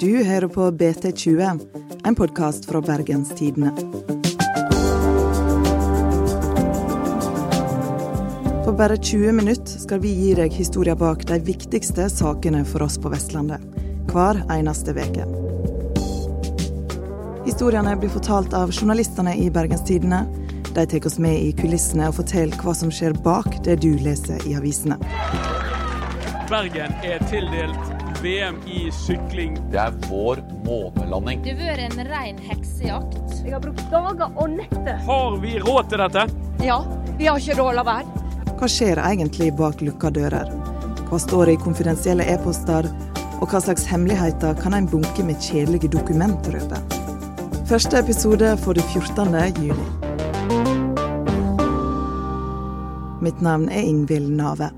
Du hører på BT20, en podkast fra Bergenstidene. På bare 20 minutter skal vi gi deg historier bak de viktigste sakene for oss på Vestlandet. Hver eneste uke. Historiene blir fortalt av journalistene i Bergenstidene. De tar oss med i kulissene og forteller hva som skjer bak det du leser i avisene. Bergen er tildelt VM i sykling. Det er vår månelanding. Det har vært en ren heksejakt. Jeg har brukt dager og netter. Har vi råd til dette? Ja, vi har ikke råd å la være. Hva skjer egentlig bak lukka dører? Hva står i konfidensielle e-poster? Og hva slags hemmeligheter kan en bunke med kjedelige dokument røpe? Første episode får du 14. juni. Mitt navn er Ingvild Nave.